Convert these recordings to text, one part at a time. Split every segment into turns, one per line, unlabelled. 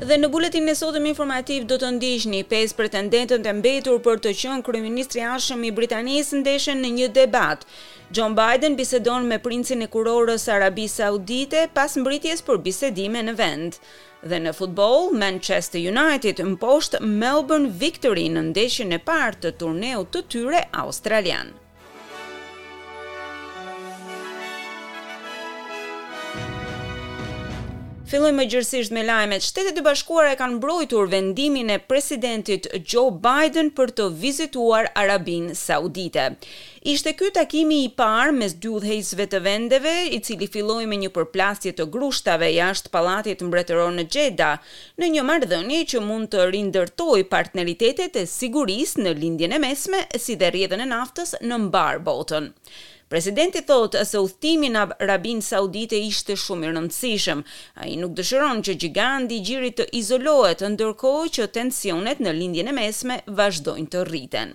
Dhe në buletinin e sotëm informativ do të ndiqni pesë pretendentët e mbetur për të qenë kryeministri i ardhshëm i Britanisë ndeshen në një debat. Joe Biden bisedon me princin e kurorës së Arabisë Saudite pas mbritjes për bisedime në vend. Dhe në futboll, Manchester United mposht Melbourne Victory në ndeshjen e parë të turneut të tyre australian. Fillojmë më gjerësisht me lajmet. Shtetet e Bashkuara e kanë mbrojtur vendimin e presidentit Joe Biden për të vizituar Arabinë Saudite. Ishte ky takimi i parë mes dy udhëheqësve të vendeve, i cili filloi me një përplasje të grushtave jashtë Pallatit Mbretëror në Xheda, në një marrëdhënie që mund të rindërtojë partneritetet e sigurisë në Lindjen e Mesme si dhe rrjedhën e naftës në mbarë botën. Presidenti thotë se udhëtimi në Arabinë Saudite ishte shumë i rëndësishëm. Ai nuk dëshiron që gjigandi i gjirit të izolohet, ndërkohë që tensionet në Lindjen e Mesme vazhdojnë të rriten.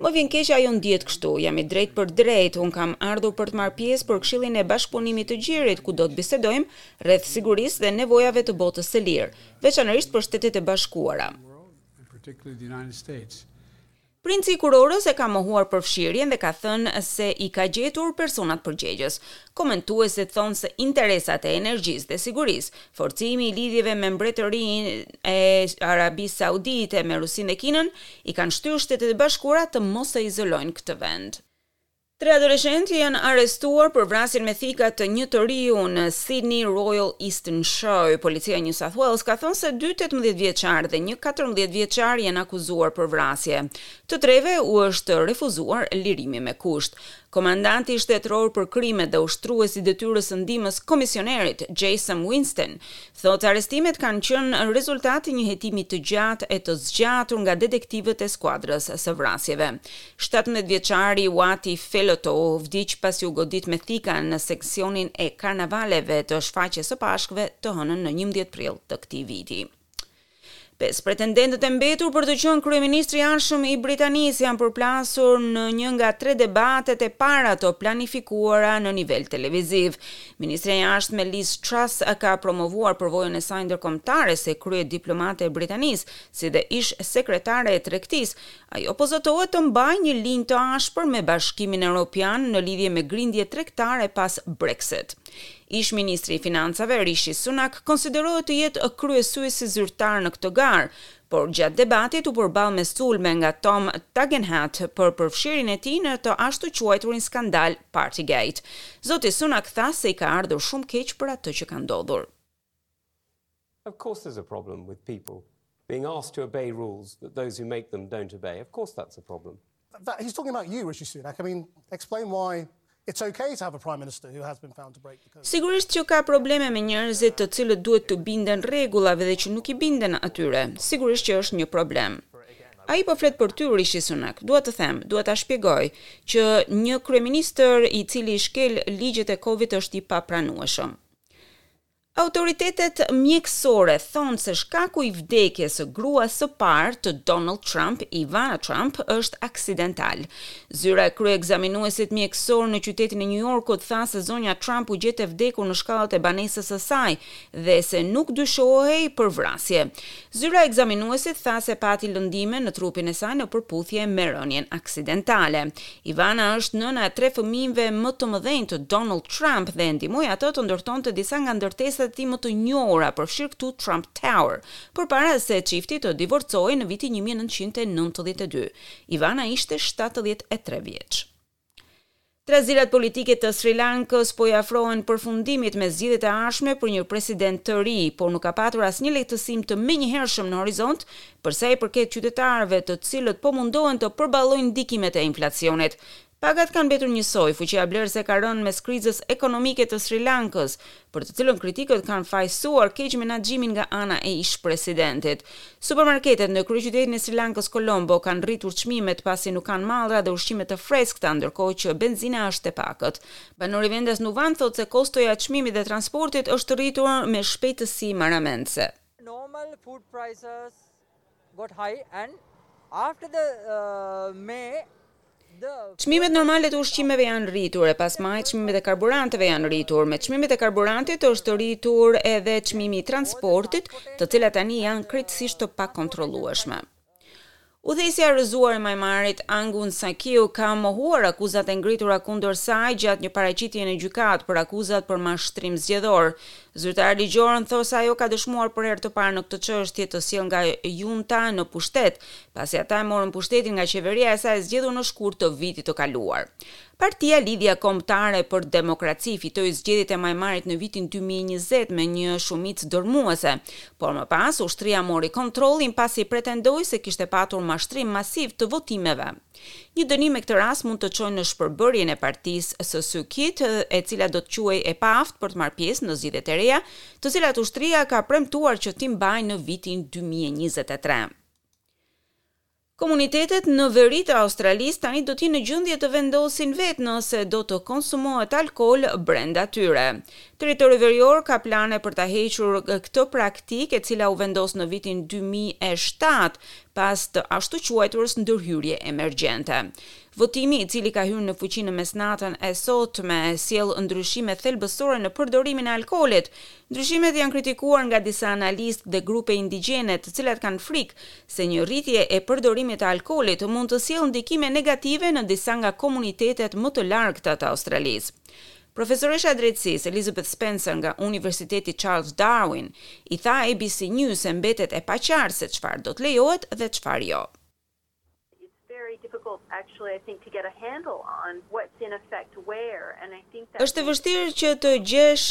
Më vjen keq ajo ndihet kështu, jam i drejtpërdrejtë, unë kam ardhur për të marrë pjesë për Këshillin e Bashkëpunimit të Gjirit, ku do të bisedojmë rreth sigurisë dhe nevojave të botës së lirë, veçanërisht për Shtetet e Bashkuara. Princi i kurorës e ka mohuar përfshirjen dhe ka thënë se i ka gjetur personat përgjegjës. Komentuesit thonë se interesat e energjisë dhe sigurisë, forcimi i lidhjeve me Mbretërinë e Arabisë Saudite, me Rusinë dhe Kinën, i kanë shtyrë Shtetet e Bashkuara të mos e izolojnë këtë vend. Tre adoleshentë janë arrestuar për vrasjen me thika të një të riu në Sydney Royal Easter Show. Policia e New South Wales ka thënë se dy tetëmbëdhjetëvjeçarë dhe një katërmbëdhjetëvjeçar janë akuzuar për vrasje. Të treve u është refuzuar lirimi me kusht. Komandanti shtetëror për krimet dhe ushtrues i detyrës së ndihmëskomisionerit, Jason Weinstein, thotë se arrestimet kanë qenë rezultat i një hetimi të gjatë e të zgjatur nga detektivët e skuadrës së vrasjeve. Shtatëmbëdhjetëvjeçari Uati Faletolu vdiq pasi u godit me thika në seksionin e karnavaleve të shfaqjes së Pashkëve të hënën në njëmbëdhjetë prill të këtij viti. Pesë pretendentët e mbetur për të qenë kryeministri i ardhshëm i Britanisë janë përplasur në një nga tre debatet e para të planifikuara në nivel televiziv. Ministrja e Jashtme Liz Truss ka promovuar përvojën e saj ndërkombëtare si kryediplomate e Britanisë, si dhe ish sekretare e Tregtisë. Ajo po zotohet të mbajë një linjë të ashpër me Bashkimin Europian në lidhje me grindjet tregtare pas Brexit. Ish-ministri i Financave, Rishi Sunak, konsiderohet të jetë kryesuesi zyrtar në këtë garë, por gjatë debatit u përball me sulme nga Tom Tugendhat për përfshirjen e tij në të ashtuquajturin skandal Partygate. Zoti Sunak tha se i ka ardhur shumë keq për atë që ka ndodhur.
Of course there's a problem with people being asked to obey rules that those who make them don't obey. Of course that's a problem.
That, he's talking about you, Rishi Sunak. I mean, explain why it's okay to have a prime minister who has been found to break the code.
Sigurisht që ka probleme me njerëzit të cilët duhet të binden rregullave dhe që nuk i binden atyre. Sigurisht që është një problem. Ai po flet për ty Rishi Sunak. Dua të them, dua ta shpjegoj që një kryeministër i cili shkel ligjet e Covid është i papranueshëm. Autoritetet mjekësore thonë se shkaku i vdekjes së gruas së parë të Donald Trump, Ivana Trump, është aksidental. Zyra e kryeekzaminuesit mjekësor në qytetin e Nju Jorkut tha se zonja Trump u gjet e vdekur në shkallët e banesës së saj dhe se nuk dyshohej për vrasje. Zyra e ekzaminuesit tha se pati lëndime në trupin e saj në përputhje me rënien aksidentale. Ivana është nëna e tre fëmijëve më të mëdhenj të Donald Trump dhe e ndihmoi atë të ndërtonte disa nga ndërtesat e tij më të njohura, përfshirë këtu Trump Tower, përpara se çifti të divorcohej në vitin një mijë e nëntëqind e nëntëdhjetë e dy. Ivana ishte shtatëdhjetë e tre vjeç. Trazirat politike të Sri Lankës po i afrohen përfundimit me zgjedhjet e ardhshme për një president të ri, por nuk ka patur asnjë lehtësim të menjëhershëm në horizont Për sa i përket qytetarëve të cilët po mundohen të përballojnë ndikimet e inflacionit, pagat kanë mbetur njësoj, fuqia blerëse ka rënë mes krizës ekonomike të Sri Lankës, për të cilën kritikët kanë fajësuar keqmenaxhimin nga ana e ish-presidentit. Supermarketet në kryeqytetin e Sri Lankës Kolombo kanë rritur çmimet pasi nuk kanë mallra dhe ushqime të freskëta, ndërkohë që benzina është e pakët. Banori vendës Nuvan thotë se kostoja e çmimit dhe transportit është rritur me shpejtësi marramendëse.
Normal food prices got high and after the May
Çmimet normale të ushqimeve janë rritur e pas majit çmimet e karburanteve janë rritur. Me çmimet e karburantit është rritur edhe çmimi i transportit, të cilat tani janë krejtësisht të pakontrollueshme. Udhëheqësja e rrëzuar e Mianmarit, Aung San Suu Kyi ka mohuar akuzat e ngritura kundër saj gjatë një paraqitjeje në gjykatë për akuzat për mashtrim zgjedhor. Zyrtarët ligjorë thonë se ajo ka dëshmuar për herë të parë në këtë çështje të sjellë nga junta në pushtet, pasi ata e morën pushtetin nga qeveria e saj e zgjedhur në shkurt të vitit të kaluar. Partia Lidhja Kombëtare për Demokraci fitoi zgjedhjet e Mianmarit në vitin dy mijë e njëzet me një shumicë dërrmuese, por më pas ushtria mori kontrollin pasi pretendoi se kishte patur mashtrim masiv të votimeve. Një dënim me këtë rast mund të çojë në shpërbërjen e partisë së Su Kit, e cila do të quhej e paaftë për të marrë pjesë në zgjedhjet e reja, të cilat ushtria ka premtuar që t'i mbajë në vitin dy mijë e njëzet e tre. Komunitetet në veri të Australisë tani do të jenë në gjendje të vendosin vetë nëse do të konsumohet alkool brenda tyre. Territori Verior ka plane për ta hequr këtë praktikë e cila u vendos në vitin dy mijë e shtatë pas të ashtuquajturës ndërhyrje emergjente. Votimi, i cili ka hyrë në fuqi në mesnatën e sotme, sjell ndryshime thelbësore në përdorimin e alkoolit, Ndryshimet janë kritikuar nga disa analistë dhe grupe indigjene, të cilat kanë frikë se një rritje e përdorimit të alkoolit mund të sjellë ndikime negative në disa nga komunitetet më të largëta të Australisë. Profesoresha e drejtësisë, Elizabeth Spencer nga Universiteti Charles Darwin, i tha ABC News se mbetet e paqartë se çfarë do të lejohet dhe çfarë jo. Është e vështirë që të gjesh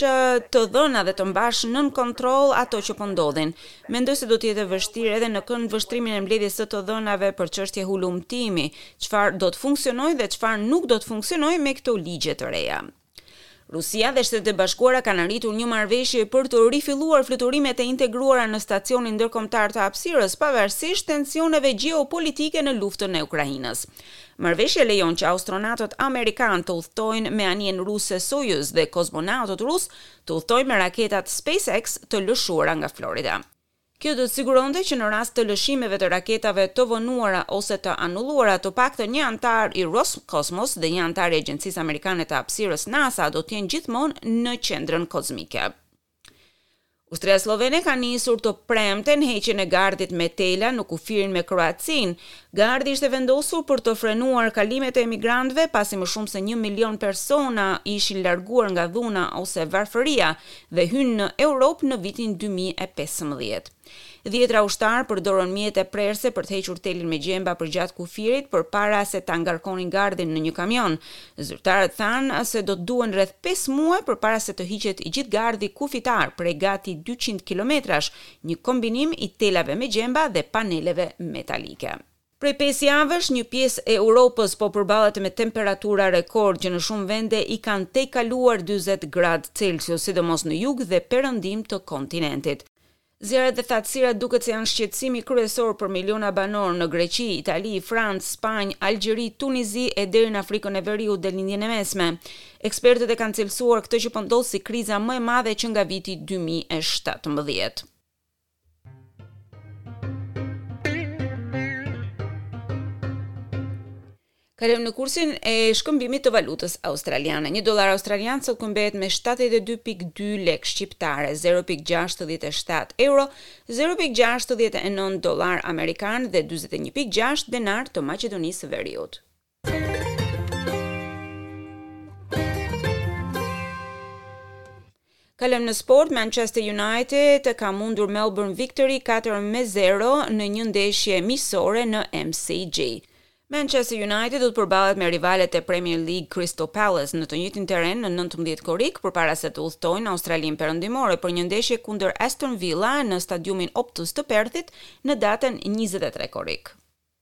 të dhëna dhe të mbash nën kontroll ato që po ndodhin. Mendoj se do të jetë e vështirë edhe në këndvështrimin e mbledhjes së të dhënave për çështje hulumtimi, çfarë do të funksionojë dhe çfarë nuk do të funksionojë me këto ligje të reja. Rusia dhe Shtetet e Bashkuara kanë arritur një marrëveshje për të rifilluar fluturimet e integruara në Stacionin Ndërkombëtar të Hapësirës, pavarësisht tensioneve gjeopolitike në luftën e Ukrainës. Marrëveshja lejon që astronautët amerikanë të udhëtojnë me anijen ruse Soyuz dhe kozmonautët rusë të udhëtojnë me raketat SpaceX të lëshuara nga Florida. Kjo do të siguronte që në rast të lëshimeve të raketave të vonuara ose të anulluara, të paktën një anëtar i Roscosmos dhe një anëtar i Agjencisë Amerikane të Hapësirës, NASA, do të jenë gjithmonë në qendrën kozmike. Ushtria sllovene ka nisur të premten heqjen e gardhit me tela në kufirin me Kroacinë. Gardhi ishte vendosur për të frenuar kalimet e emigrantëve, pasi më shumë se një milion persona ishin larguar nga dhuna ose varfëria, dhe hynë në Europë në vitin dy mijë e pesëmbëdhjetë. Dhjetra ushtarë përdorën mjete prerëse për të hequr telin me gjemba përgjatë kufirit përpara se ta ngarkonin gardhin në një kamion. Zyrtarët thanë se do të duhen rreth pesë muaj përpara se të hiqet i gjithë gardhi kufitar prej gati dyqind kilometrash, një kombinim i telave me gjemba dhe paneleve metalike. Prej pesë javësh, një pjesë e Europës po përballet me temperatura rekord që në shumë vende i kanë tejkaluar dyzet gradë Celsius, sidomos në jug dhe perëndim të kontinentit. Zjarret dhe thatësirat duket se janë shqetësimi kryesor për miliona banorë në Greqi, Itali, Francë, Spanjë, Algjeri, Tunizi e deri në Afrikën e Veriut dhe Lindjen e Mesme. Ekspertët e kanë cilësuar këtë që po ndodh si kriza më e madhe që nga viti dy mijë e shtatëmbëdhjetë. Kalojmë në kursin e shkëmbimit të valutës australiane. Një dolar australian sot këmbehet me 72.2 lek shqiptare, 0.67 euro, 0.69 dolar amerikan dhe 41.6 denar të Maqedonisë së Veriut. Kalojmë në sport, Manchester United ka mundur Melbourne Victory 4 me 0 në një ndeshje miqësore në MCG. Manchester United do të përballet me rivalët e Premier League Crystal Palace në të njëjtin terren në 19 korrik përpara se të udhëtojnë në Australinë Perëndimore për një ndeshje kundër Aston Villa në stadiumin Optus të Perthit në datën 23 korrik.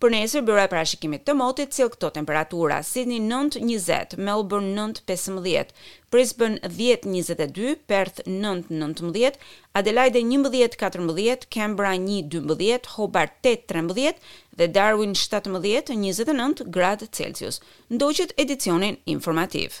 Për nesër Byroja e Parashikimit të Motit sjell këto temperatura, Sidni nëntë, njëzet, Melburn nëntë, pesëmbëdhjetë, Brisbën dhjetë, njëzet e dy, Perth nëntë, nëntëmbëdhjetë, Adelaide njëmbëdhjetë, katërmbëdhjetë, Kembra një, dymbëdhjetë, Hobart tetë, trembëdhjetë dhe Darwin shtatëmbëdhjetë, njëzet e nëntë, gradë Celsius. Ndoqët edicionin informativ.